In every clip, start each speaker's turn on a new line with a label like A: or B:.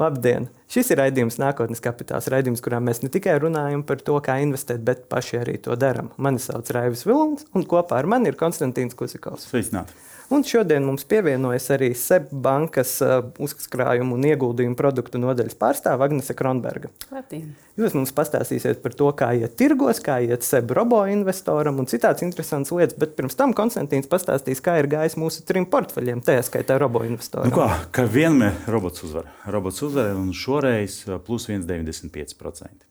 A: Labdien! Šis ir raidījums Nākotnes kapitāls. Raidījums, kurā mēs ne tikai runājam par to, kā investēt, bet paši arī to darām. Mani sauc Raivis Vilons, un kopā ar mani ir Konstantīns Kusikovs.
B: Sveicināti!
A: Un šodien mums pievienojas arī SEB bankas uh, uzkrājumu un ieguldījumu produktu nodaļas pārstāve Agnese Kronberga.
C: Labdien!
A: Jūs mums pastāstīsiet par to, kā iet tirgos, kā iet SEB robo investoram un citādas interesantas lietas, bet pirms tam Konstantīns pastāstīs, kā ir gājis mūsu trim portfeļiem, tajā skaitā robo investoram.
B: Nu kā, kā vienmēr robots uzvar. Robots uzvar un šoreiz plus 1,95%.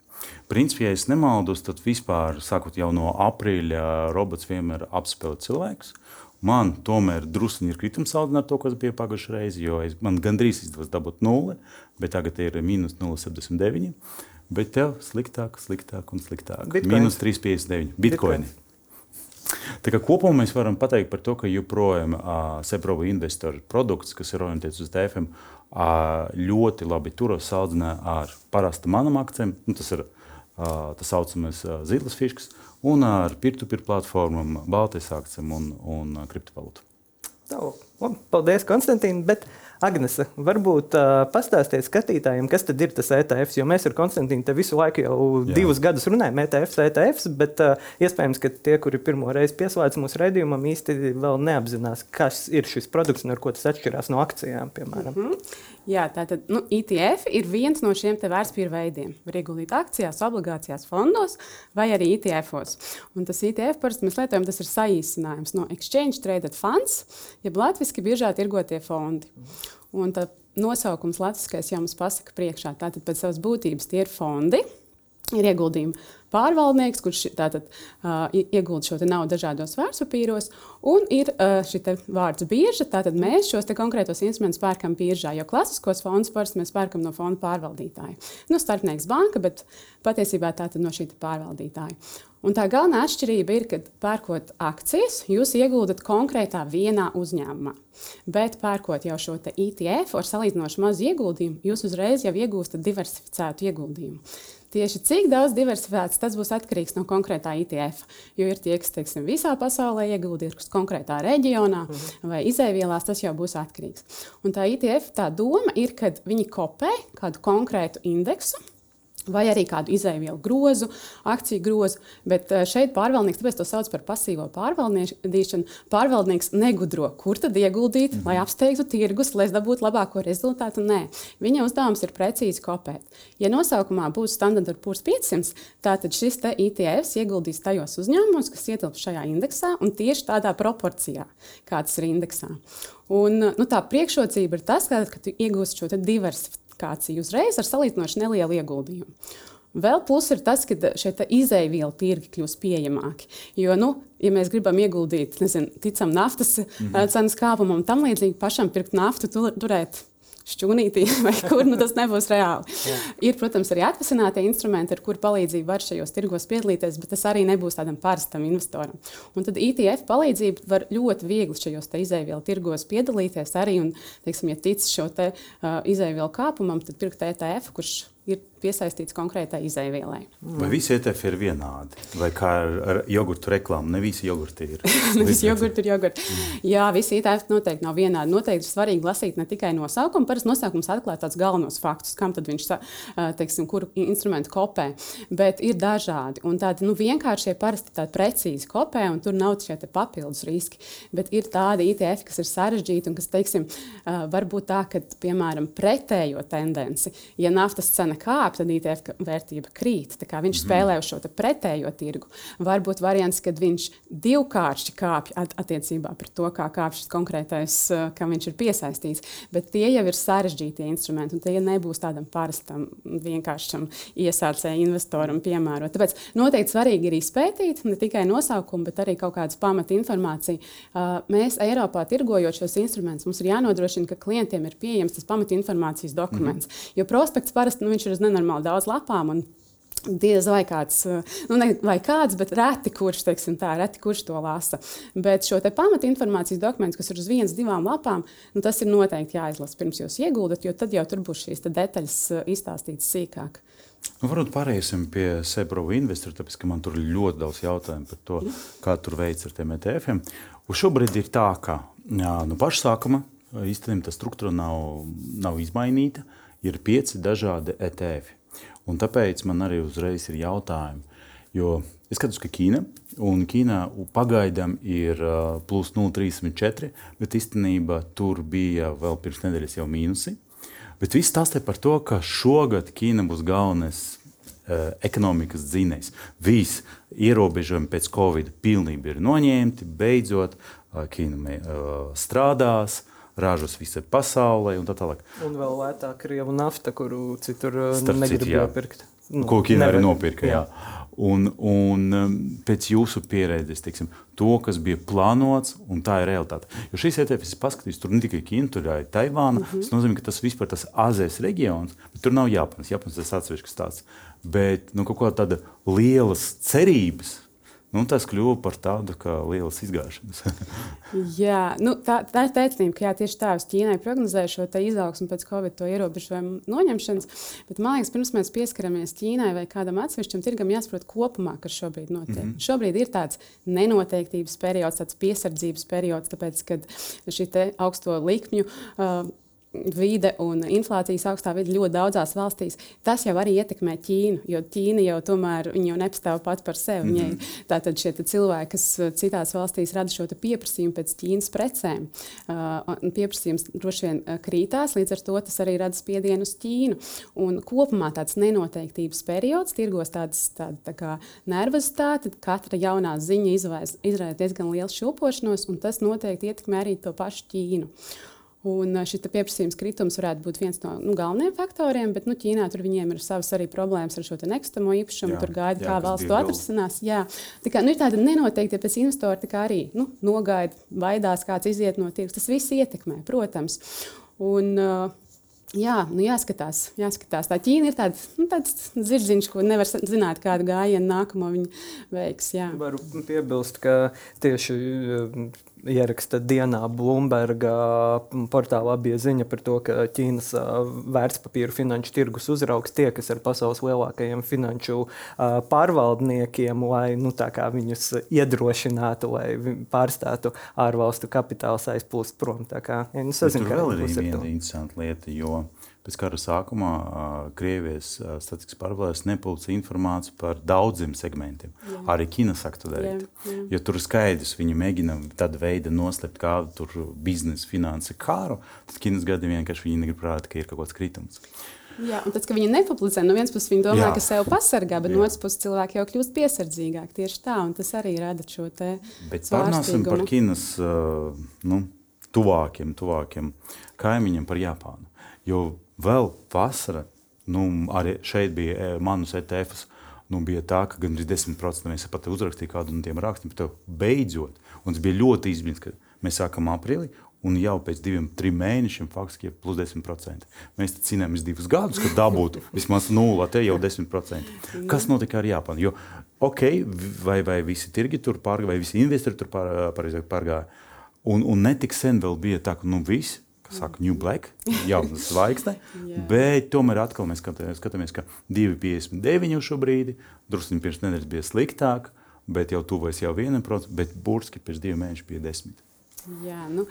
B: Principā, ja es nemaldos, tad vispār, sākot jau no aprīļa, robots vienmēr apspēlē cilvēkus. Man tomēr druskuļi ir kritums salīdzinot ar to, kas bija pagājušajā reizē, jo es, man gandrīz izdevās dabūt nulli, bet tagad ir mīnus 0,79. Bet tev sliktāk, sliktāk un sliktāk. Mīnus 3,59. Bitcoini. Tā kā kopumā mēs varam pateikt par to, ka joprojām uh, Seproba investoru produkts, kas ir orientēts uz DFM, uh, ļoti labi turas salīdzinā ar parastu manam akcijiem. Nu, tas ir uh, tas saucamais uh, zilās fiškas un ar peer-to-peer platformām, Baltijas akcijiem un, un uh, kriptovalūtu.
A: Paldies, Konstantīna. Bet, Agnese, varbūt uh, pastāstiet skatītājiem, kas tad ir tas ETFs. Jo mēs ar Konstantīnu te visu laiku jau Jā. divus gadus runājam, ETFs, ETFs, bet uh, iespējams, ka tie, kuri pirmo reizi pieslēdz mūsu raidījumam, īsti vēl neapzinās, kas ir šis produkts un ar ko tas atšķirās no akcijām, piemēram.
C: Mm -hmm. Jā, tātad nu, ETF ir viens no šiem vērtspapīra veidiem. Var ieguldīt akcijās, obligācijās, fondos vai arī ETF-os. Un tas ETF parasti mēs lietojam, tas ir saīsinājums no Exchange Traded Funds, jeb latviešu biežā tirgotie fondi. Un tā nosaukums latviskais jau mums pasaka priekšā. Tātad pēc savas būtības tie ir fondi, ir ieguldījumi pārvaldnieks, kurš tātad, uh, iegulda šo naudu dažādos vērtspapīros, un ir uh, šis vārds bieža. Tātad mēs šos konkrētos instrumentus pērkam biežā, jo klasiskos fondus parasti mēs pērkam no fonda pārvaldītāja. Nu, starpnieks banka, bet patiesībā tā ir no šī pārvaldītāja. Un tā galvenā atšķirība ir, ka pērkot akcijas, jūs ieguldat konkrētā vienā uzņēmumā. Bet pērkot jau šo ETF ar salīdzinoši mazu ieguldījumu, jūs uzreiz jau iegūstat diversificētu ieguldījumu. Tieši cik daudz diversificēts, tas būs atkarīgs no konkrētā ITF. Jo ir tie, kas teiksim, visā pasaulē ieguldījuši konkrētā reģionā uh -huh. vai izēvielās, tas jau būs atkarīgs. Un tā ITF tā doma ir, ka viņi kopē kādu konkrētu indeksu vai arī kādu izēvielu grozu, akciju grozu. Bet eh, šeit pārvaldnieks, tāpēc to sauc par pasīvo pārvaldīšanu, pārvaldnieks negudro, kur tad ieguldīt, mm -hmm. lai apsteigtu tirgus, lai dabūtu labāko rezultātu. Nē, viņa uzdevums ir precīzi kopēt. Ja nosaukumā būs standarta pūrs 500, tad šis ITFs ieguldīs tajos uzņēmumos, kas ietilpst šajā indeksā, un tieši tādā proporcijā, kā tas ir indeksā. Un, nu, tā priekšrocība ir tas, ka, ka tu iegūsi šo diversifikāciju diversifikāciju uzreiz ar salīdzinoši nelielu ieguldījumu. Vēl plus ir tas, ka šie izēvielu tirgi kļūs pieejamāki. Jo, nu, ja mēs gribam ieguldīt, nezinu, ticam naftas mm -hmm. cenas kāpumam un tam līdzīgi, pašam pirkt naftu, turēt šķūnītī, vai kur nu, tas nebūs reāli. Jā. Ir, protams, arī atvasinātie instrumenti, ar kuru palīdzību var šajos tirgos piedalīties, bet tas arī nebūs tādam parastam investoram. Un tad ETF palīdzību var ļoti viegli šajos izēvielu tirgos piedalīties arī. Un, teiksim, ja tic šo te, uh, izēvielu kāpumam, tad pirkt ETF, kurš ir piesaistīts konkrētai izaivielai.
B: Vai visi ETF ir vienādi? Vai kā ar, ar jogurtu reklāmu? Ne visi jogurti ir.
C: visi jogurti ir jogurti. Mm. Jā, visi ETF noteikti nav vienādi. Noteikti ir svarīgi lasīt ne tikai nosaukumu, parasti nosaukums atklāj tādus galvenos faktus, kam tad viņš, teiksim, kuru instrumentu kopē, bet ir dažādi. Un tādi nu, vienkāršie parasti tādi precīzi kopē, un tur nav šie papildus riski. Bet ir tādi ETF, kas ir sarežģīti un kas, teiksim, var būt tā, ka, piemēram, pretējo tendenci, ja naftas cena kāp, tad vērtība krīt. Viņš mm spēlē uz šo pretējo tirgu. Varbūt variants, kad viņš divkārši kāpj at attiecībā par to, kā kāpj šis konkrētais, kam viņš ir piesaistīts. Bet tie jau ir sarežģīti instrumenti, un tie nebūs tādam parastam, vienkāršam iesācēju investoram piemērot. Tāpēc noteikti svarīgi ir izpētīt ne tikai nosaukumu, bet arī kaut kādas pamata informāciju. Uh, mēs Eiropā tirgojot šos instrumentus, mums ir jānodrošina, ka klientiem ir pieejams tas pamata informācijas dokuments. Mm. Jo prospekts parasti nu, ir uz nenormāli daudz lapām. Diez vai kāds, nu, ne, vai kāds, bet reti kurš, teiksim, tā, reti kurš to lasa. Bet šo pamatinformācijas dokumentu, kas ir uz vienas, divām lapām, nu, tas ir noteikti jāizlasa pirms jūs ieguldat, jo tad jau tur būs šīs detaļas uh, izstāstītas sīkāk.
B: Nu, varbūt pāriesim pie Sebrova investora, tāpēc ka man tur ir ļoti daudz jautājumu par to, kā tur veids ar tiem ETF-iem. Šobrīd ir tā, ka jā, no paša sākuma īstenībā tā struktūra nav, nav izmainīta. Ir pieci dažādi ETF. Un tāpēc man arī uzreiz ir jautājumi. Jo es skatos, ka Ķīna, un Ķīnā pagaidām ir uh, plus 0,34, bet īstenībā tur bija vēl pirms nedēļas jau mīnusi. Bet viss ir par to, ka šogad Ķīna būs galvenais uh, ekonomikas dzinējs. Visi ierobežojumi pēc Covid pilnībā ir noņemti, beidzot uh, Ķīna uh, strādās. Ražas visai pasaulē, un tā tālāk.
A: Un vēl lētāk krievu nafta, kuru citur negrib nopirkt.
B: Nu, ko Ķīna arī nopirka. Jā. Jā. Un, un um, pēc jūsu pieredzes, teiksim, to, kas bija plānots, un tā ir realitāte. Jo šīs ETFs paskatījās, tur ne tikai Ķīna, tur arī Taivāna. Mm -hmm. Tas nozīmē, ka tas vispār tas Azijas reģions, bet tur nav Japānas. Japānas tas atsevišķs stāsts. Bet nu, kaut kāda tāda lielas cerības Nu, tas kļuva par tādu lielu izgāšanos.
C: jā, nu, tā, tā ir taisnība, ka jā, tieši tā uz Ķīnai prognozēja šo izaugsmu pēc Covid ierobežojumu noņemšanas. Bet man liekas, pirms mēs pieskaramies Ķīnai vai kādam atsevišķam tirgam, jāsaprot kopumā, kas šobrīd notiek. Mm -hmm. Šobrīd ir tāds nenoteiktības periods, tāds piesardzības periods, tāpēc, ka šī augsto likmju. Uh, vide un inflācijas augstā vide ļoti daudzās valstīs. Tas jau arī ietekmē Ķīnu, jo Ķīna jau tomēr jau nepastāv pat par sevi. Mm -hmm. Tātad šie cilvēki, kas uh, citās valstīs rada šo pieprasījumu pēc Ķīnas precēm, uh, pieprasījums droši vien uh, krītās, līdz ar to tas arī rada spiedienu uz Ķīnu. Un kopumā tāds nenoteiktības periods, tirgos tāds, tāda tā kā nervozitāte, katra jaunā ziņa izraisa diezgan lielu šūpošanos, un tas noteikti ietekmē arī to pašu Ķīnu. Un šis pieprasījums kritums varētu būt viens no nu, galvenajiem faktoriem, bet nu, Ķīnā tur viņiem ir savas arī problēmas ar šo nekustamo īpašumu. Jā, tur gaida, jā, kā valsts to atrisinās. Jā. Tā kā, nu, ir tāda nenoteikta, ja pēc investora arī nu, nogaida, baidās, kāds iziet no tirgus. Tas viss ietekmē, protams. Un, uh, Jā, nu jāskatās, jāskatās. Tā Ķīna ir tāds, nu, tāds zirdziņš, ko nevar zināt, kādu gājienu nākamo viņa veiks. Jā.
A: Varu piebilst, ka tieši ieraksta dienā Bloomberga portālā bija ziņa par to, ka Ķīnas vērtspapīru finanšu tirgus uzraugs tiekas ar pasaules lielākajiem finanšu pārvaldniekiem, lai nu, viņus iedrošinātu, lai pārstātu ārvalstu kapitāls aizplūst prom. Tā kā, ja, nu, sazin,
B: tur vēl ir viena interesanta lieta, jo Pēc kara sākumā Krievijas statistikas pārvaldes nepulca informāciju par daudziem segmentiem. Jā. Arī Ķīna saka to darīt. Jā, jā. Jo tur skaidrs, viņi mēģina tādu veidu noslēpt kādu biznesa, finanses kāru. Tad Ķīnas gadījumā vienkārši viņi negrib rādīt, ka ir kaut kāds kritums.
C: Jā, un tas, ka viņi nepublicē, no vienas puses viņi domā, Jā. ka sevi pasargā, bet Jā. no otras puses cilvēki jau kļūst piesardzīgāki. Tieši tā, un tas arī rada šo te.
B: Bet pārnāsim par Ķīnas nu, tuvākiem, tuvākiem kaimiņiem, par Japānu. Jo vēl vasara, nu, arī šeit bija e, manus ETFs. Nu, bija tā, ka gandrīz 10% mēs pat uzrakstījām kādu no tiem rakstiem, bet beidzot, un tas bija ļoti izbrīns, ka mēs sākam aprīlī, un jau pēc diviem, trim mēnešiem faktiski ir plus 10%. Mēs cīnāmies divus gadus, kad dabūtu vismaz nulli, te jau 10%. Kas notika ar Japānu? Jo, ok, vai, vai visi tirgi tur pārgāja, vai visi investori tur pārgāja, pārgāja. Un, un netik sen vēl bija tā, ka nu, visi saka, New Black, jaunas zvaigzne. bet tomēr atkal mēs skatāmies, ka 2,59 jau šobrīd, drusku pirms nedēļas bija sliktāk, bet jau tuvojas jau 1%, bet burtiski pēc diviem mēnešiem bija 10%.
C: Jā, nu,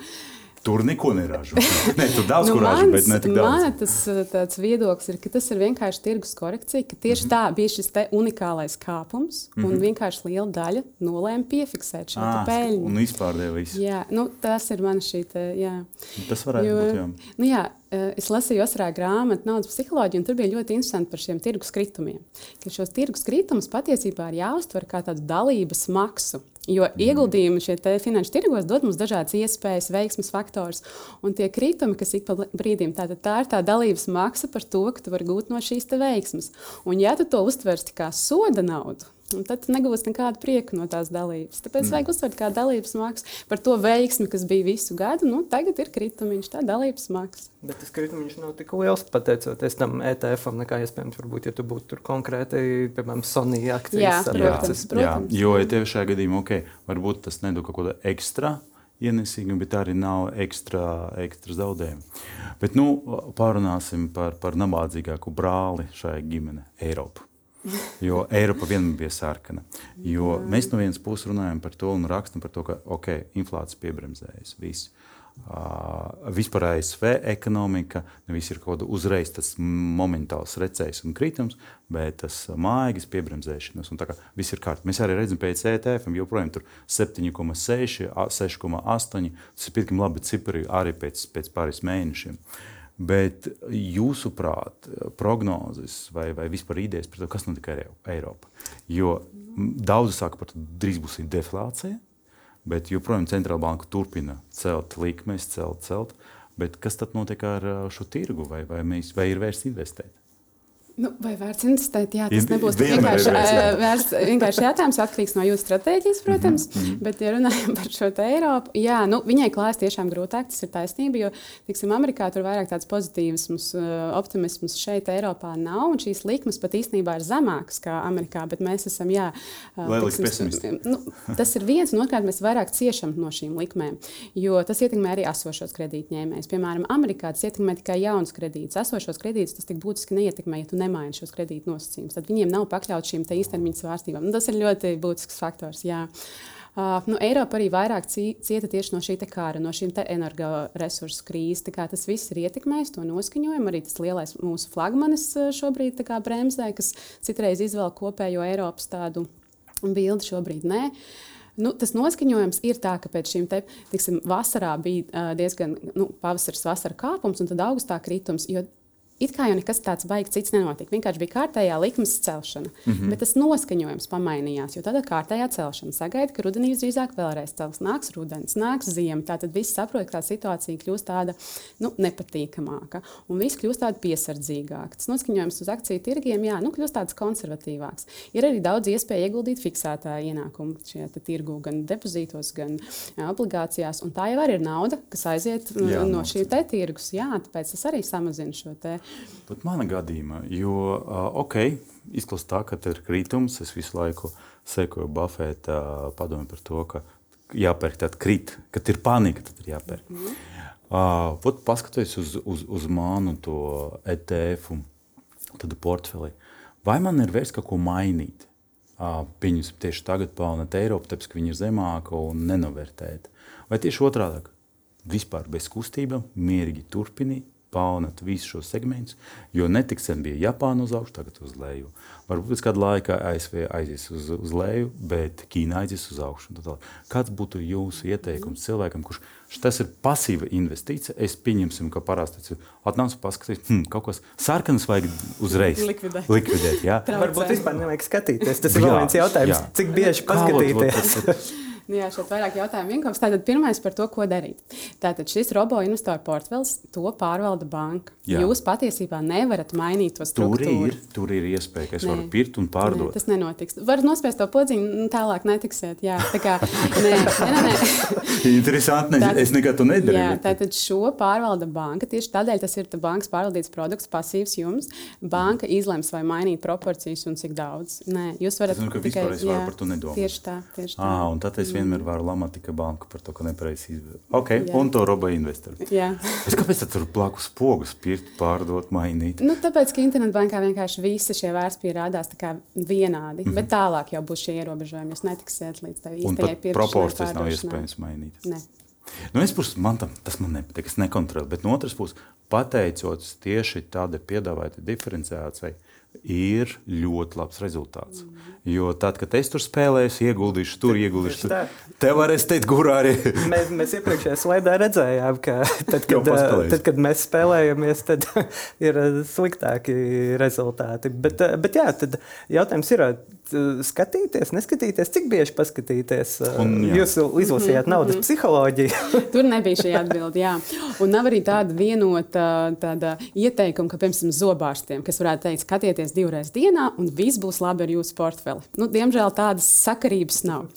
B: Tur neko neražo. Nē, tur daudz nu, ko ražo, bet ne tik daudz.
C: Man tas uh, viedoklis ir, ka tas ir vienkārši tirgus korekcija, ka tieši mm -hmm. tā bija šis unikālais kāpums, mm -hmm. un mhm. vienkārši liela daļa nolēma piefiksēt šo à, peļņu.
B: Un izpārdēja visu.
C: Jā, nu, tas ir man šī, te, jā.
B: Tas varētu jo, būt, jā.
C: Nu, jā, Eh, es lasīju Oskarā grāmatu Naudas psiholoģiju, un tur bija ļoti interesanti par šiem tirgus kritumiem. Ka šos tirgus kritumus patiesībā ir jāuztver kā tādu dalības maksu. Jo mm. ieguldījumi šie finanšu tirgos dod mums dažādas iespējas, veiksmes faktors. Un tie kritumi, kas ik pa brīdim tā, tā ir tā dalības maksa par to, ka tu vari gūt no šīs veiksmes. Un ja tu to uztversi kā soda naudu, Un tad negūs nekādu prieku no tās dalības. Tāpēc mm. vajag uzsvērt, kā dalības maksa par to veiksmi, kas bija visu gadu. Nu, tagad ir kritumiņš, tā dalības maksa.
A: Bet tas kritumiņš nav tik liels, pateicoties tam ETF-am, nekā iespējams, varbūt, ja tu būtu tur konkrēti, piemēram, Sonija akcijas.
C: Jā, protams, protams.
B: Jā, jo ETF šajā gadījumā, ok, varbūt tas nedod kaut ko ekstra. Ienesīgi, bet arī nav ekstra, ekstra zaudējumi. Bet nu, pārunāsim par, par nabadzīgāku brāli šajā ģimenē, Eiropu. Jo Eiropa vienmēr bija sarkana. Jo mēs no vienas puses runājam par to un rakstam par to, ka okay, inflācija piebremzējas. Viss. Uh, vispār ASV ekonomika nevis ir kaut kāda uzreiz tas momentāls recesijas un kritums, bet tas mājas piebremzēšanas. Tā kā viss ir kārtībā. Mēs arī redzam, pēc ETF joprojām tur 7,6, 6,8. Tas ir pietiekami labi cipari arī pēc, pēc pāris mēnešiem. Bet jūsuprāt, prognozes vai, vai vispār idejas par to, kas notika Eiropā? Jo daudzi saka, ka drīz būs deflācija bet joprojām centrāla banka turpina celt likmes, celt, celt. Bet kas tad notiek ar šo tirgu, vai, vai, mēs, vai ir vērts investēt?
C: Nu, vai vērts investēt? Jā, tas nebūs vienkārši, vērts, vienkārši jautājums. Atkarīgs no jūsu stratēģijas, protams. Mm -hmm. Bet, ja runājam par šo Eiropu, jā, nu, viņai klājas tiešām grūtāk. Tas ir taisnība, jo, tiksim, Amerikā tur vairāk tāds pozitīvisms, optimisms šeit Eiropā nav. Un šīs likmes pat īstenībā ir zemākas kā Amerikā. Bet mēs esam, jā,
B: tiksim,
C: nu, tas ir viens. Un otrkārt, mēs vairāk ciešam no šīm likmēm. Jo tas ietekmē arī esošos kredītņēmējus. Piemēram, Amerikā tas ietekmē tikai jaunus kredītus. Esošos kredītus tas tik būtiski neietekmē, ja nemaina šos kredītu nosacījumus. Tad viņiem nav pakļauts šīm īstermiņa svārstībām. Nu, tas ir ļoti būtisks faktors. Jā. Uh, nu, Eiropa arī vairāk cieta tieši no šī kara, no šīm energoresursu krīzes. Tas viss ir ietekmējis to noskaņojumu. Arī tas lielais mūsu flagmanis šobrīd bremzē, kas citreiz izvēl kopējo Eiropas tādu bildi, šobrīd nē. Nu, tas noskaņojums ir tā, ka pēc šīm te, tiksim, vasarā bija uh, diezgan nu, pavasaris, vasara kāpums un tad augustā kritums. Jo it kā jau nekas tāds baigs cits nenotika. Vienkārši bija kārtējā likmes celšana. Mm -hmm. Bet tas noskaņojums pamainījās. Jo tāda kārtējā celšana sagaida, ka rudenī visdrīzāk vēlreiz cels. Nāks rudens, nāks ziema. Tātad viss saprot, ka tā situācija kļūst tāda nu, nepatīkamāka. Un viss kļūst tāda piesardzīgāka. Tas noskaņojums uz akciju tirgiem jā, nu, kļūst tāds konservatīvāks. Ir arī daudz iespēju ieguldīt fiksētā ienākumu šajā tirgu, gan depozītos, gan jā, obligācijās. Un tā jau ir nauda, kas aiziet jā, no šī tirgus. Jā, tāpēc tas arī samazina šo te
B: Pat mana gadījumā, jo ok, izklausās tā, ka ir kritums. Es visu laiku sekoju Buffeta padomu par to, ka jāpērk tad krit, kad ir panika, tad ir jāpērk. Mm -hmm. uh, Pat paskatoties uz, uz, uz manu to ETF, tad portfeli, vai man ir vērts kaut ko mainīt? Uh, Pieņemsim, tieši tagad pelnīt Eiropu, tāpēc ka viņi ir zemāka un nenovērtēta. Vai tieši otrādi? Vispār bez kustībām, mierīgi turpināt, pārnāt visus šos segmentus, jo netik sen bija Japāna uz augšu, tagad uz leju. Varbūt pēc kāda laika ASV aizies uz, uz leju, bet Ķīna aizies uz augšu. Kāds būtu jūsu ieteikums cilvēkam, kurš tas ir pasīva investīcija? Es pieņemsim, ka parasti atnāc un paskatīs, hmm, kaut kas sarkanas vajag uzreiz
C: likvidēt.
B: likvidēt jā.
A: Varbūt vispār nevajag skatīties. Tas ir vēl viens jautājums, jā. cik bieži paskatīties.
C: Nu jā, šeit vairāk jautājumu vienkārši. Tātad pirmais par to, ko darīt. Tātad šis robo investoru portfels, to pārvalda banka. Jā. Jūs patiesībā nevarat mainīt to struktūru.
B: Tur ir, tur ir iespēja, ka es nē. varu pirkt un pārdot.
C: Nē, tas nenotiks. Var nospiest to podziņu, nu, tālāk netiksiet. Jā, tā kā nē, nē, nē.
B: Interesanti, ne, tātad, es nekad to nedarīju. Jā,
C: tātad šo pārvalda banka. Tieši tādēļ tas ir bankas pārvaldīts produkts, pasīvs jums. Banka izlems, vai mainīt proporcijas un cik daudz. Nē, jūs varat
B: es zinu, tikai jā, par to nedomāt.
C: Tieši tā. Tieši tā.
B: À, es vienmēr varu lamāt tikai banku par to, ka nepareizi izvēlējos. Okay, jā. un to robo investoru. Es kāpēc tur blakus pogas pirkt, pārdot, mainīt?
C: Nu, tāpēc, ka internetbankā vienkārši visi šie vērtspapīri rādās vienādi, mm -hmm. bet tālāk jau būs šie ierobežojumi. Jūs netiksiet līdz tam īstajai
B: pirkšanai. Proporcijas nav iespējams mainīt.
C: Ne.
B: No vienas puses, man tam, tas man nepatīk, es nekontrolēju, bet no otras puses, pateicoties tieši tādai piedāvātai diferenciācijai, ir ļoti labs rezultāts. Jo tad, kad es tur spēlēju, ieguldīšu tur, ieguldīšu tur. Te varēs teikt, kurā arī.
A: mēs, mēs iepriekšējā slaidā redzējām, ka tad, kad, tad, kad mēs spēlējamies, tad ir sliktāki rezultāti. Bet, bet jā, tad jautājums ir, skatīties, neskatīties, cik bieži paskatīties. Un, jā. Jūs izlasījāt mhm, naudas mm -hmm. psiholoģiju.
C: Tur nebija šī atbilde. Jā. Un nav arī tāda vienota tāda ieteikuma, ka, piemēram, zobārstiem, kas varētu teikt, skatieties divreiz dienā, un viss būs labi ar jūsu portfeli. Nu, diemžēl tādas sakarības nav.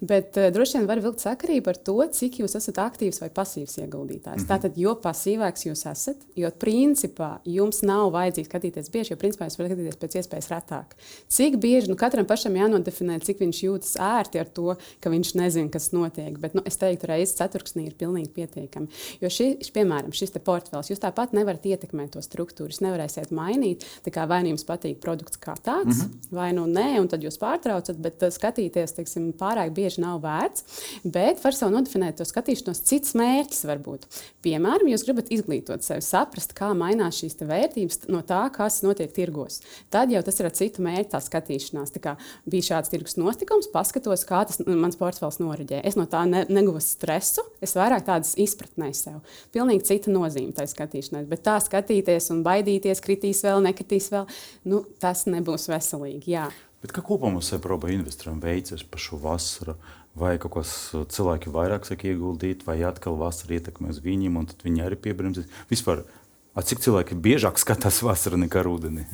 C: Bet uh, droši vien var vilkt sakarību ar to, cik jūs esat aktīvs vai pasīvs ieguldītājs. Mm -hmm. Tātad, jo pasīvāks jūs esat, jo principā jums nav vajadzīgs skatīties bieži, jo principā jūs varat skatīties pēc iespējas retāk. Cik bieži, nu, katram pašam jānodefinē, cik viņš jūtas ērti ar to, ka viņš nezina, kas notiek. Bet nu, es teiktu, reizes ceturksnī ir pilnīgi pietiekami. Jo šis, piemēram, šis portfels, jūs tāpat nevarat ietekmēt to struktūru. Jūs nevarēsiet mainīt, vai nu jums patīk produkts kā tāds, mm -hmm. vai nu nē, un tad jūs pārtraucat, bet uh, skatīties teiksim, pārāk bieži nav vērts. Bet var sev nodefinēt to skatīšanos, cits mērķis var būt. Piemēram, jūs gribat izglītot sevi, saprast, kā mainās šīs vērtības no tā, kas notiek tirgos. Tad jau tas ir ar citu mērķu skatīšanās. Tā bija šāds tirgus nostikums, paskatos, kā tas mans portfels noriģē. Es no tā ne, neguvu stresu, es vairāk tādas izpratnē sev. Pilnīgi cita nozīme tai skatīšanai. Bet tā skatīties un baidīties, kritīs vēl, nekritīs vēl, nu, tas nebūs veselīgi. Jā.
B: Bet kā kopumā mums Eiropā investoriem veicas pa šo vasaru? Vai kaut kas cilvēki vairāk saka ieguldīt, vai atkal vasara ietekmē uz viņiem, un tad viņi arī piebremzēs? Vispār, cik cilvēki biežāk skatās vasaru nekā rudenī?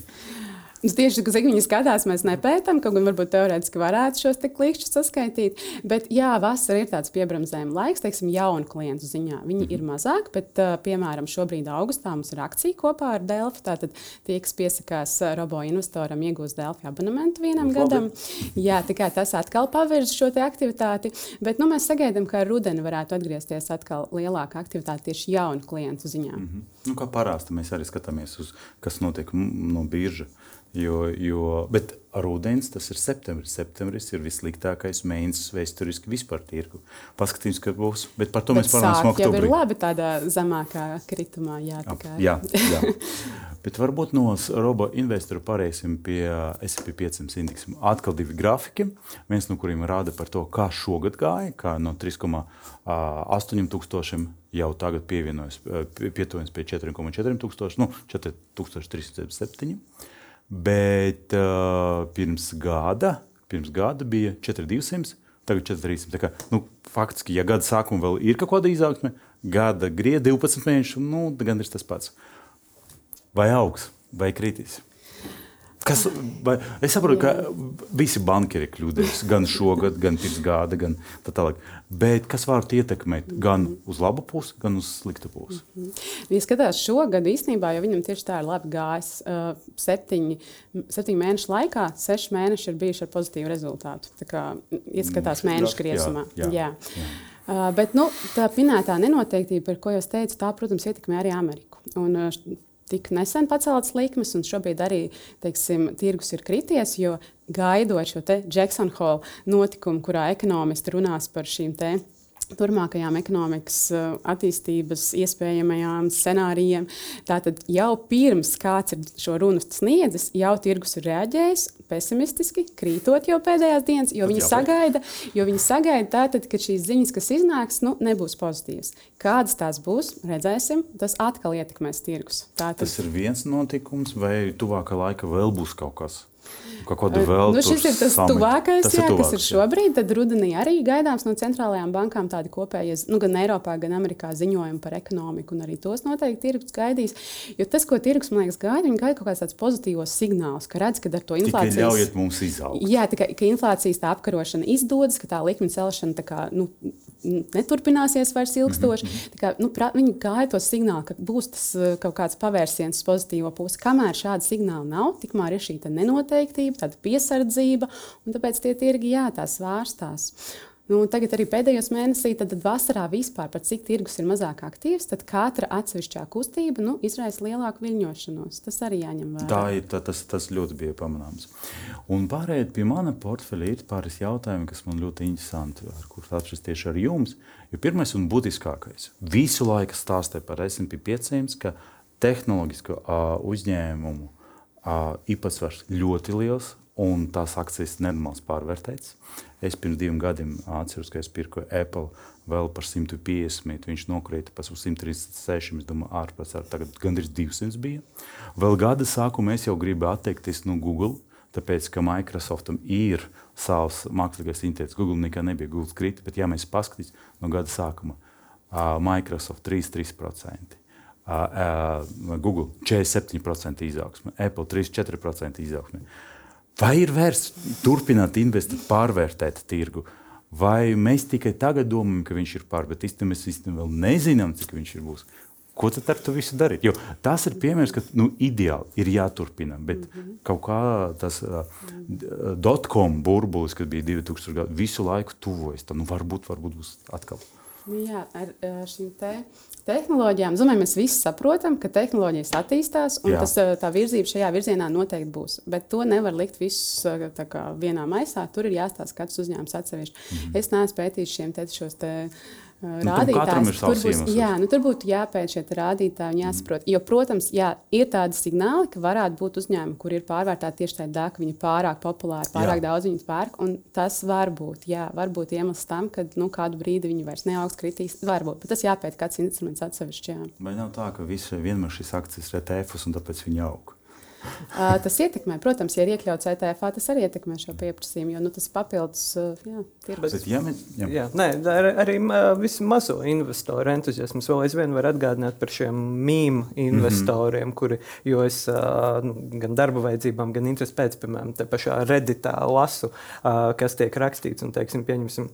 C: Tieši cik viņi skatās, mēs nepētām, kaut gan varbūt teorētiski varētu šos klikšķus saskaitīt. Bet, jā, vasara ir tāds piebremzējuma laiks, teiksim, jaunu klientu ziņā. Viņi ir mazāk, bet, piemēram, šobrīd augustā mums ir akcija kopā ar Delfi. Tātad tie, kas piesakās robo investoram, iegūs Delfi abonementu vienam gadam. Jā, tikai tas atkal pavirz šo aktivitāti. Bet nu, mēs sagaidām, ka ar rudeni varētu atgriezties atkal lielāka aktivitāte tieši jaunu klientu ziņā. Mm -hmm.
B: nu, kā parasti mēs arī skatāmies uz, kas notiek no biržas. Jo, jo, bet ar ūdens tas ir septembris. Septembris ir vissliktākais mēnesis vēsturiski vispār tirgu. Paskatīsimies, kas būs. Bet par to bet mēs parunāsim
C: oktobrī. Jā, ir labi tādā zemākā kritumā. Jā,
B: Ap, jā, jā. bet varbūt no robo investoru pārēsim pie S&P 500 indeksa. Atkal divi grafiki. Viens no kuriem rāda par to, kā šogad gāja, kā no 3,8 tūkstošiem jau tagad pievienojas, pietuvojas pie 4,4 tūkstoši, nu 4307. Bet uh, pirms gada, pirms gada bija 4200, tagad 4300. Kā, nu, faktiski, ja gada sākumā vēl ir kaut kāda izaugsme, gada grieķa 12 mēnešu, nu, gan ir tas pats. Vai augs, vai kritīs? Kas, vai, es saprotu, ka visi banki ir kļūdījušies gan šogad, gan pirms gada, gan tā tālāk. Bet kas var ietekmēt gan uz labu pusi, gan uz sliktu pusi? Mm
C: -hmm. Ja skatās šogad īstenībā, jo viņam tieši tā ir labi gājis, uh, septiņi, septiņu mēnešu laikā, seši mēneši ir bijuši ar pozitīvu rezultātu. Tā kā ieskatās mm, mēnešu griezumā. Jā, jā, jā. jā. Uh, bet nu, tā minētā nenoteiktība, par ko jūs teicat, tā, protams, ietekmē arī Ameriku. Un, uh, tik nesen paceltas likmes, un šobrīd arī teiksim, tirgus ir krities, jo gaidot šo Jackson Hole notikumu, kurā ekonomisti runās par šīm turpmākajām ekonomikas uh, attīstības iespējamajām scenārijiem. Tātad jau pirms kāds ir šo runu sniedzis, jau tirgus ir reaģējis pesimistiski, krītot jau pēdējās dienas, jo Tad viņi jāpēc. sagaida, jo viņi sagaida tātad, ka šīs ziņas, kas iznāks, nu, nebūs pozitīvas. Kādas tās būs, redzēsim, tas atkal ietekmēs tirgus.
B: Tātad... Tas ir viens notikums, vai tuvākā laika vēl būs kaut kas? Kaut kādu vēl
C: nu, šis ir tas samit. tuvākais, tas jā, ir tuvāks, kas ir šobrīd. Tad rudenī arī gaidāms no centrālajām bankām tādi kopējie, nu, gan Eiropā, gan Amerikā ziņojumi par ekonomiku, un arī tos noteikti tirgus gaidīs. Jo tas, ko tirgus man liekas gaida, viņi gaida kaut kāds tāds pozitīvs signāls, ka redz, ka ar to inflācijas.
B: Tikai ļaujiet mums izaugt.
C: Jā, tikai, ka inflācijas tā apkarošana izdodas, ka tā likuma celšana tā kā, nu, neturpināsies vairs ilgstoši. Mm -hmm. kā, nu, pra, viņi gāja to signālu, ka būs tas uh, kaut kāds pavērsiens uz pozitīvo pusi. Kamēr šāda signāla nav, tikmēr ir šī nenoteiktība, tāda piesardzība, un tāpēc tie tirgi jā, tās vārstās. Nu, tagad arī pēdējos mēnesīs, tad, tad vasarā vispār par cik tirgus ir mazāk aktīvs, tad katra atsevišķā kustība nu, izraisa lielāku viļņošanos. Tas arī jāņem vērā.
B: Tā ir, tā, tas, tas ļoti bija pamanāms. Un pārējot pie mana portfeļa, ir pāris jautājumi, kas man ļoti interesanti, ar kuriem apspriest tieši ar jums. Jo pirmais un būtiskākais - visu laiku stāstīja par SP 500, ka tehnoloģisko uh, uzņēmumu īpatsvars ļoti liels un tās akcijas nenormāls pārvērtēts. Es pirms diviem gadiem atceros, ka es pirku Apple vēl par 150, viņš nokrita pa 136, es domāju, ārpus ar tagad gandrīz 200 bija. Vēl gada sākumā es jau gribu atteikties no Google, tāpēc, ka Microsoftam ir savs mākslīgais intelekts. Google nekā nebija Google krita, bet ja mēs paskatīsimies no gada sākuma, Microsoft 3,3%. Google 47% izaugsme, Apple 3,4% izaugsme. Vai ir vērts turpināt investēt, pārvērtēt tirgu? Vai mēs tikai tagad domājam, ka viņš ir pār, bet īstenībā mēs īstenībā vēl nezinām, cik viņš ir būs. Ko tad ar to visu darīt? Jo tas ir piemērs, ka nu, ideāli ir jāturpina, bet mm -hmm. kaut kā tas uh, dotcom burbulis, kas bija 2000 gadu, visu laiku tuvojas. Tad nu, varbūt, varbūt būs atkal.
C: Nu, jā, ar, šīm te tehnoloģijām. Domāju, mēs visi saprotam, ka tehnoloģijas attīstās, un Jā. tas, tā virzība šajā virzienā noteikti būs. Bet to nevar likt visus kā, vienā maisā. Tur ir jāstāsta katrs uzņēmums atsevišķi. Mm -hmm. Es neesmu pētījis šiem te šos te Nu, rādītājs. Tur, būs, jā, nu, tur būtu jāpēc šie rādītāji un jāsaprot. Jo, protams, jā, ir tādi signāli, ka varētu būt uzņēmumi, kur ir pārvērtēti tieši tādā, ka viņi pārāk populāri, pārāk jā. daudz viņu pērk. Tas var būt, jā, var būt iemesls tam, ka nu, kādu brīdi viņi vairs neaugs, kritīs. Varbūt, bet tas jāpēc kāds instruments atsevišķi. Jā.
B: Vai nav tā, ka visi vienmēr šīs akcijas ir ETF un tāpēc viņi aug?
C: Uh, tas ietekmē, protams, ja ir iekļauts ETF, tas arī ietekmē šo pieprasījumu, jo nu, tas papildus uh, tirgus.
A: Jā, jā. jā, nē, ar, arī visu mazo investoru entuziasms vēl aizvien var atgādināt par šiem mīmīm investoriem, mm -hmm. kuri, jo es uh, nu, gan darba vajadzībām, gan interesi pēc, piemēram, te pašā reditā lasu, uh, kas tiek rakstīts un, teiksim, pieņemsim,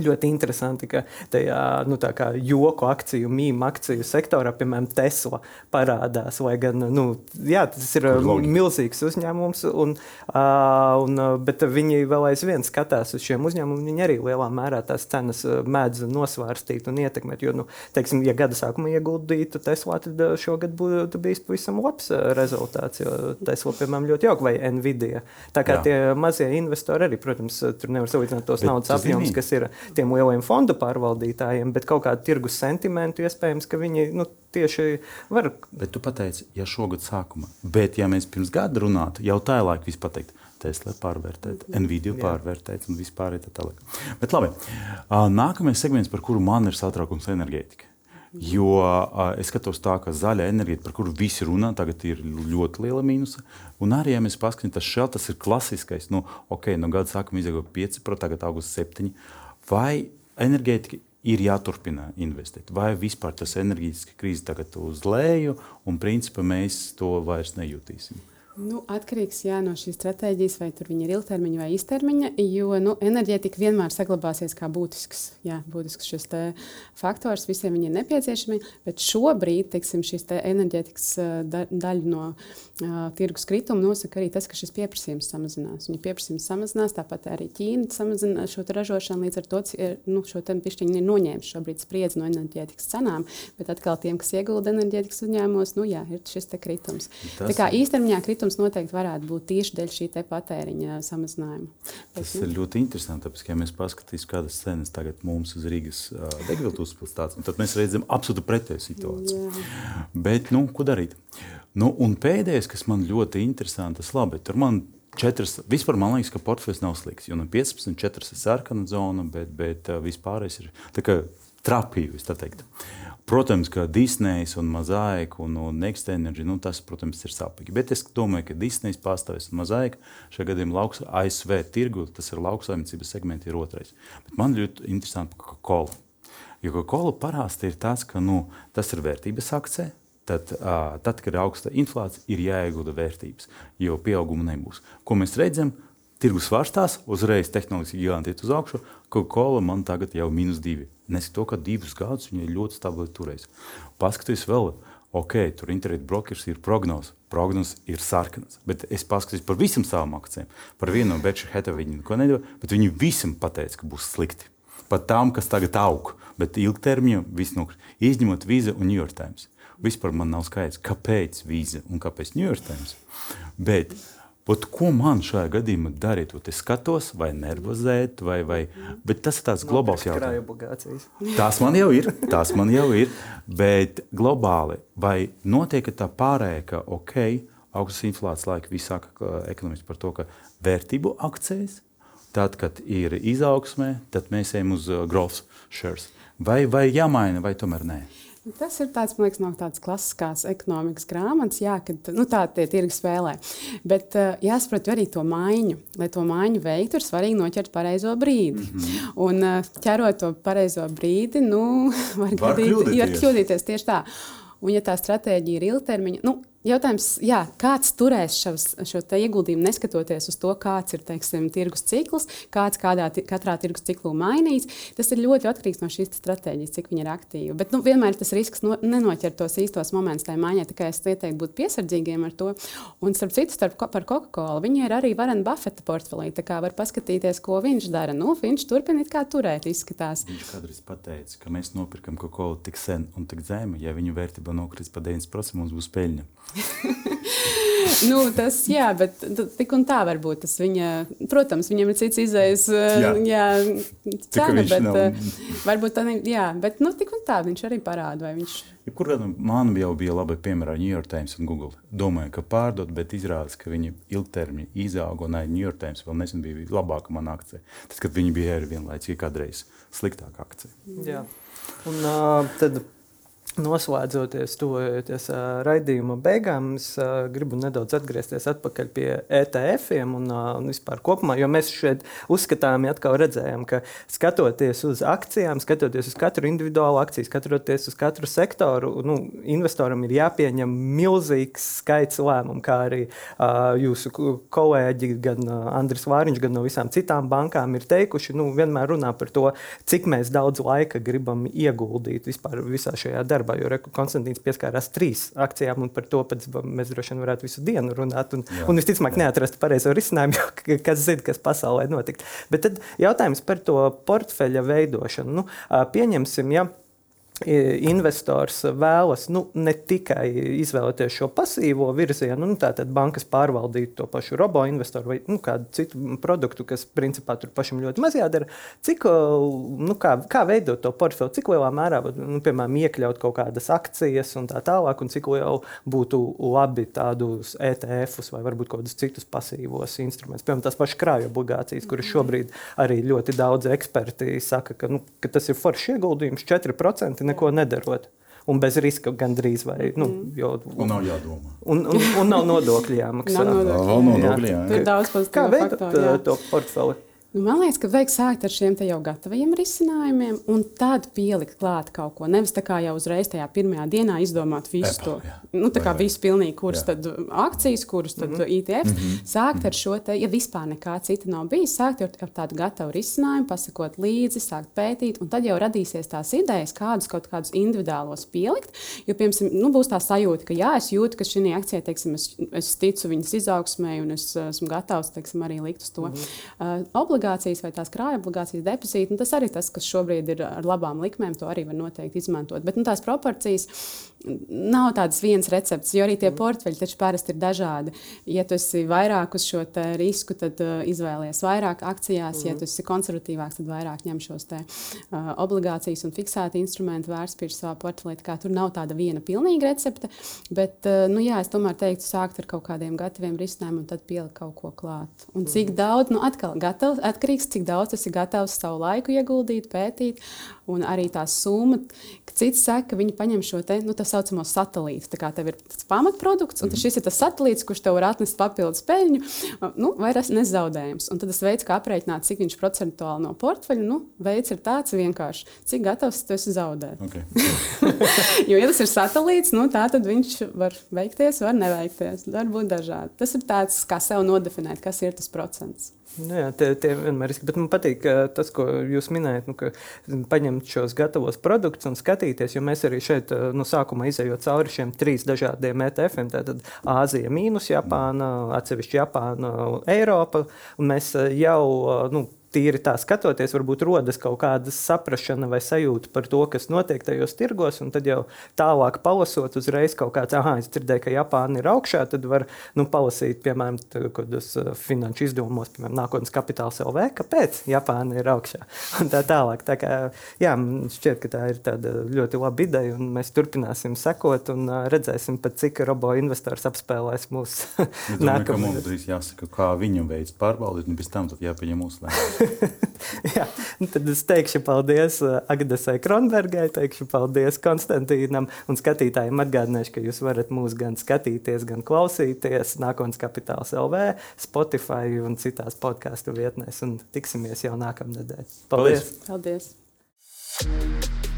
A: Ļoti interesanti, ka tajā nu, joku akciju, mīmīmu akciju sektorā, piemēram, Tesla parādās. Gan, nu, jā, tas ir Loģi. milzīgs uzņēmums, un, un, bet viņi vēl aizvien skatās uz šiem uzņēmumiem. Viņi arī lielā mērā tās cenas mēdz nosvērstīt un ietekmēt. Jo, nu, teiksim, ja gada sākumā ieguldītu Tesla, tad šogad būtu bijis pavisam labs rezultāts. Jo Tesla, piemēram, ļoti jauka vai Nvidia. Tā kā jā. tie mazie investori arī, protams, tur nevar salīdzināt tos bet naudas apjomus, kas ir tiem lieliem fondu pārvaldītājiem, bet kaut kādu tirgus sentimentu iespējams, ka viņi nu, tieši var.
B: Bet tu pateici, ja šogad sākumā, bet ja mēs pirms gada runātu, jau tā ir laika vispār pateikt. Tesla pārvērtēt, Nvidia pārvērtēt un vispār tā tālāk. Bet labi, nākamais segments, par kuru man ir satraukums enerģētika. Jo uh, es skatos tā, ka zaļa enerģija, par kuru visi runā, tagad ir ļoti liela mīnusa. Un arī, ja mēs paskatāmies, tas šeit tas ir klasiskais. Nu, ok, no gada sākuma izdevies 5%, tagad augusts 7% vai enerģētika ir jāturpina investēt, vai vispār tas enerģijas krīze tagad uz leju, un principā mēs to vairs nejutīsim.
C: Nu, atkarīgs jā, no šīs stratēģijas, vai viņi ir ilgtermiņa vai īstermiņa, jo nu, enerģētika vienmēr saglabāsies kā būtisks, jā, būtisks šis faktors. Visiem viņi ir nepieciešami, bet šobrīd teiksim, šis te enerģētikas da, daļa no uh, tirgus krituma nosaka arī tas, ka šis pieprasījums samazinās. Ja pieprasījums samazinās, tāpat arī Ķīna samazina šo ražošanu, līdz ar to nu, šo pišķiņu ir noņēmuši šobrīd spriedzi no enerģētikas cenām, bet atkal tiem, kas iegulda enerģētikas uzņēmumos, nu, jā, ir šis kritums. Tas... Tā kā īstermiņā kritums kritums noteikti varētu būt tieši dēļ šī patēriņa samazinājuma.
B: Tas Bet, ir ļoti interesanti, tāpēc, ja mēs paskatīsimies, kādas cenas tagad mums uz Rīgas uh, degvielas uzpilsētas, tad mēs redzam absolūti pretēju situāciju. Jā. Bet, nu, ko darīt? Nu, un pēdējais, kas man ļoti interesanti, tas labi, tur man četras, vispār man liekas, ka portfels nav slikts, jo no 15, 4 ir sarkana zona, bet, bet uh, vispārējais ir tā kā trapīvis, tā teikt. Protams, ka Disneja un Mazaika un, un Next Energy, nu, tas, protams, ir sāpīgi. Bet es domāju, ka Disneja pastāvēs un Mazaika šajā gadījumā lauks ASV tirgu, tas ir lauksaimniecības segmenti, ir otrais. Bet man ļoti interesanti par Coca-Cola. Jo Coca-Cola parasti ir tas, ka nu, tas ir vērtības akcija. Tad, tad, kad ir augsta inflācija, ir jāiegulda vērtības, jo pieauguma nebūs. Ko mēs redzam? Tirgus svārstās, uzreiz tehnoloģiski giganti iet uz augšu. Coca-Cola man tagad jau minus divi. Nesaku to, ka divus gadus viņa ir ļoti stabili turējis. Paskatījos vēl, ok, tur internetu brokers ir prognozes. Prognozes ir sarkanas, bet es paskatījos par visam savām akcijām. Par vienu no Beča Heta viņi neko nedod, bet viņi visam pateica, ka būs slikti. Pat tām, kas tagad aug, bet ilgtermiņā viss nokrīt. Izņemot Visa un New York Times. Vispār man nav skaidrs, kāpēc Visa un kāpēc New York Times. Bet, Ot, ko man šajā gadījumā darīt? Ot, es skatos, vai nervozēt, vai, vai bet tas ir tāds globāls
A: jautājums.
B: Tās man jau ir, tās man jau ir, bet globāli vai notiek tā pārējā, ka ok, augstas inflācijas laika viss saka ekonomiski par to, ka vērtību akcijas, tad, kad ir izaugsmē, tad mēs ejam uz uh, growth shares. Vai, vai jāmaina, vai tomēr nē?
C: Tas ir tāds, man liekas, no tādas klasiskās ekonomikas grāmatas, jā, kad nu, tā tie tirgi spēlē. Bet uh, jāsaprot arī to maiņu. Lai to maiņu veiktu, ir svarīgi noķert pareizo brīdi. Mm -hmm. Un uh, ķerot to pareizo brīdi, nu, var, var, gadīt, kļūdīties. var kļūdīties tieši tā. Un, ja tā stratēģija ir ilgtermiņa, nu, Jautājums, jā, kāds turēs šavs, šo ieguldījumu, neskatoties uz to, kāds ir teiksim, tirgus cikls, kāds kādā, katrā tirgus ciklā mainīs. Tas ir ļoti atkarīgs no šīs stratēģijas, cik viņa ir aktīva. Bet nu, vienmēr tas risks no, nenoķer tos īstos momentus tajā maiņā. Tikai es ieteiktu būt piesardzīgiem ar to. Un starp citu, starp, par Coca-Cola viņa ir arī Varena Buffeta portfelī. Tā kā var paskatīties, ko viņš dara. Nu, viņš turpina kā turēt, izskatās.
B: Viņš kādreiz pateica, ka mēs nopirkam Coca-Cola tik sen un tik zemi, ja viņu vērtība nokrist par 90%, mums būs peļņa.
C: nu, tas, jā, bet tik un tā var būt. Tas viņa, protams, viņam ir cits izējas. Jā, cena, bet nav... varbūt tā, ne, jā, bet nu, tik un tā viņš arī parāda, vai viņš.
B: Jebkurā man jau bija labi piemēra New York Times un Google. Domāju, ka pārdot, bet izrādās, ka viņi ilgtermiņā izauga un New York Times vēl nesen bija labāka manā akcija. Tas, kad viņi bija arī vienlaicīgi kādreiz sliktāka akcija.
A: Jā. Un, uh, tad Noslēdzoties, tuvojoties uh, raidījuma beigām, es uh, gribu nedaudz atgriezties pie ETF-iem un, uh, un vispār kopumā, jo mēs šeit uzskatām, ja atkal redzējām, ka skatoties uz akcijām, skatoties uz katru individuālu akciju, skatoties uz katru sektoru, nu, investoram ir jāpieņem milzīgs skaits lēmumu, kā arī uh, jūsu kolēģi, gan uh, Andris Vāriņš, gan no visām citām bankām ir teikuši, nu, vienmēr runā par to, cik mēs daudz laika gribam ieguldīt vispār visā šajā darbā darbā, jo Reku Konstantīns pieskārās trīs akcijām, un par to mēs droši vien varētu visu dienu runāt. Un, jā, un visticamāk, neatrast pareizo risinājumu, jo kas zina, kas pasaulē notiks. Bet tad jautājums par to portfeļa veidošanu. Nu, pieņemsim, ja investors vēlas nu, ne tikai izvēlēties šo pasīvo virzienu, nu, tātad bankas pārvaldīt to pašu robo investoru vai nu, kādu citu produktu, kas principā tur pašam ļoti maz jādara, cik, nu, kā, kā veidot to portfeli, cik lielā mērā, nu, piemēram, iekļaut kaut kādas akcijas un tā tālāk, un cik liela būtu labi tādus ETF-us vai varbūt kaut kādus citus pasīvos instrumentus. Piemēram, tās pašas krāju obligācijas, kuras mhm. šobrīd arī ļoti daudz eksperti saka, ka, nu, ka tas ir foršs ieguldījums, 4% neko nedarot. Un bez riska gandrīz vai. Nu,
B: mm. jo, un nav jādomā.
A: Un, un, un nav nodokļu jāmaksā.
C: nav
B: nodokļu, jā. Jā.
C: Tur ir daudz pozitīvu.
A: Kā veidot to portfeli?
C: Nu, man liekas, ka vajag sākt ar šiem jau gataviem risinājumiem, un tad pielikt klāt kaut ko. Nevis tā kā jau uzreiz tajā pirmajā dienā izdomāt visu Apple, to. Jā. Nu, tā kā vai, visu pilnīgi, kuras jā. tad akcijas, kuras tad mm -hmm. ETF. Mm -hmm. Sākt ar šo, te, ja vispār nekā cita nav bijis, sākt ar, ar tādu gatavu risinājumu, pasakot līdzi, sākt pētīt, un tad jau radīsies tās idejas, kādus kaut kādus individuālos pielikt. Jo, piemēram, nu, būs tā sajūta, ka jā, es jūtu, ka šī akcija, teiksim, es, es ticu viņas izaugsmē, un es esmu gatavs, teiksim, arī likt uz to. Mm -hmm. uh, obligācijas vai tās krājuma obligācijas depozīti. Tas arī tas, kas šobrīd ir ar labām likmēm, to arī var noteikti izmantot. Bet nu, tās proporcijas nav tādas vienas receptes, jo arī tie mm. portfeļi taču parasti ir dažādi. Ja tu esi vairāk uz šo risku, tad uh, izvēlies vairāk akcijās, mm. ja tu esi konservatīvāks, tad vairāk ņem šos te, uh, obligācijas un fiksēti instrumenti vērtspapīru savā portfelī. Tur nav tāda viena pilnīga recepte, bet uh, nu, jā, es tomēr teiktu, sākt ar kaut kādiem gataviem risinājumiem un tad pielikt kaut ko klāt. Un cik mm. daudz, nu atkal gatavs, atkarīgs, cik daudz tas ir gatavs savu laiku ieguldīt, pētīt, un arī tā summa, cits saka, ka viņi paņem šo te, nu, tā saucamo satelītu. Tā kā tev ir tas pamatprodukts, un mm. šis ir tas satelīts, kurš tev var atnest papildus peļņu, nu, vai nezaudējums. Un tad tas veids, kā aprēķināt, cik viņš procentuāli no portfeļa, nu, veids ir tāds vienkārši, cik gatavs tu esi zaudēt. Okay. jo, ja tas ir satelīts, nu, tā tad viņš var veikties, var neveikties. Var būt dažādi. Tas ir tāds, kā sev nodefinēt, kas ir tas procents.
A: Nu jā, tie, tie vienmēr ir. Bet man patīk tas, ko jūs minējat, nu, ka paņemt šos gatavos produktus un skatīties, jo mēs arī šeit no sākuma izējot cauri šiem trīs dažādiem ETF-iem. Tātad Āzija, mīnus Japāna, atsevišķi Japāna, Eiropa. Un mēs jau nu, tīri tā skatoties, varbūt rodas kaut kāda saprāšana vai sajūta par to, kas notiek tajos tirgos. Tad jau tālāk palasot, uzreiz kaut kāds, ah, es dzirdēju, ka Japāna ir augšā, tad var nu, palasīt, piemēram, kādos uh, finanšu izdevumos, piemēram, nākotnes kapitāls LV, kāpēc Japāna ir augšā. Un tā tālāk. Tā kā, jā, šķiet, ka tā ir ļoti laba ideja, un mēs turpināsim sekot un uh, redzēsim, pat cik robo investors apspēlēs mūsu
B: nākamajā. Mums drīz jāsaka, kā viņu veids pārbaudīt, un pēc tam jāpieņem mūsu lēmums.
A: Jā, nu tad es teikšu paldies uh, Agnesei Kronbergai, teikšu paldies Konstantīnam un skatītājiem. Atgādināšu, ka jūs varat mūs gan skatīties, gan klausīties Nākotnes kapitāls LV, Spotify un citās podkāstu vietnēs. Un tiksimies jau nākamnedēļ. Paldies!
C: paldies. paldies.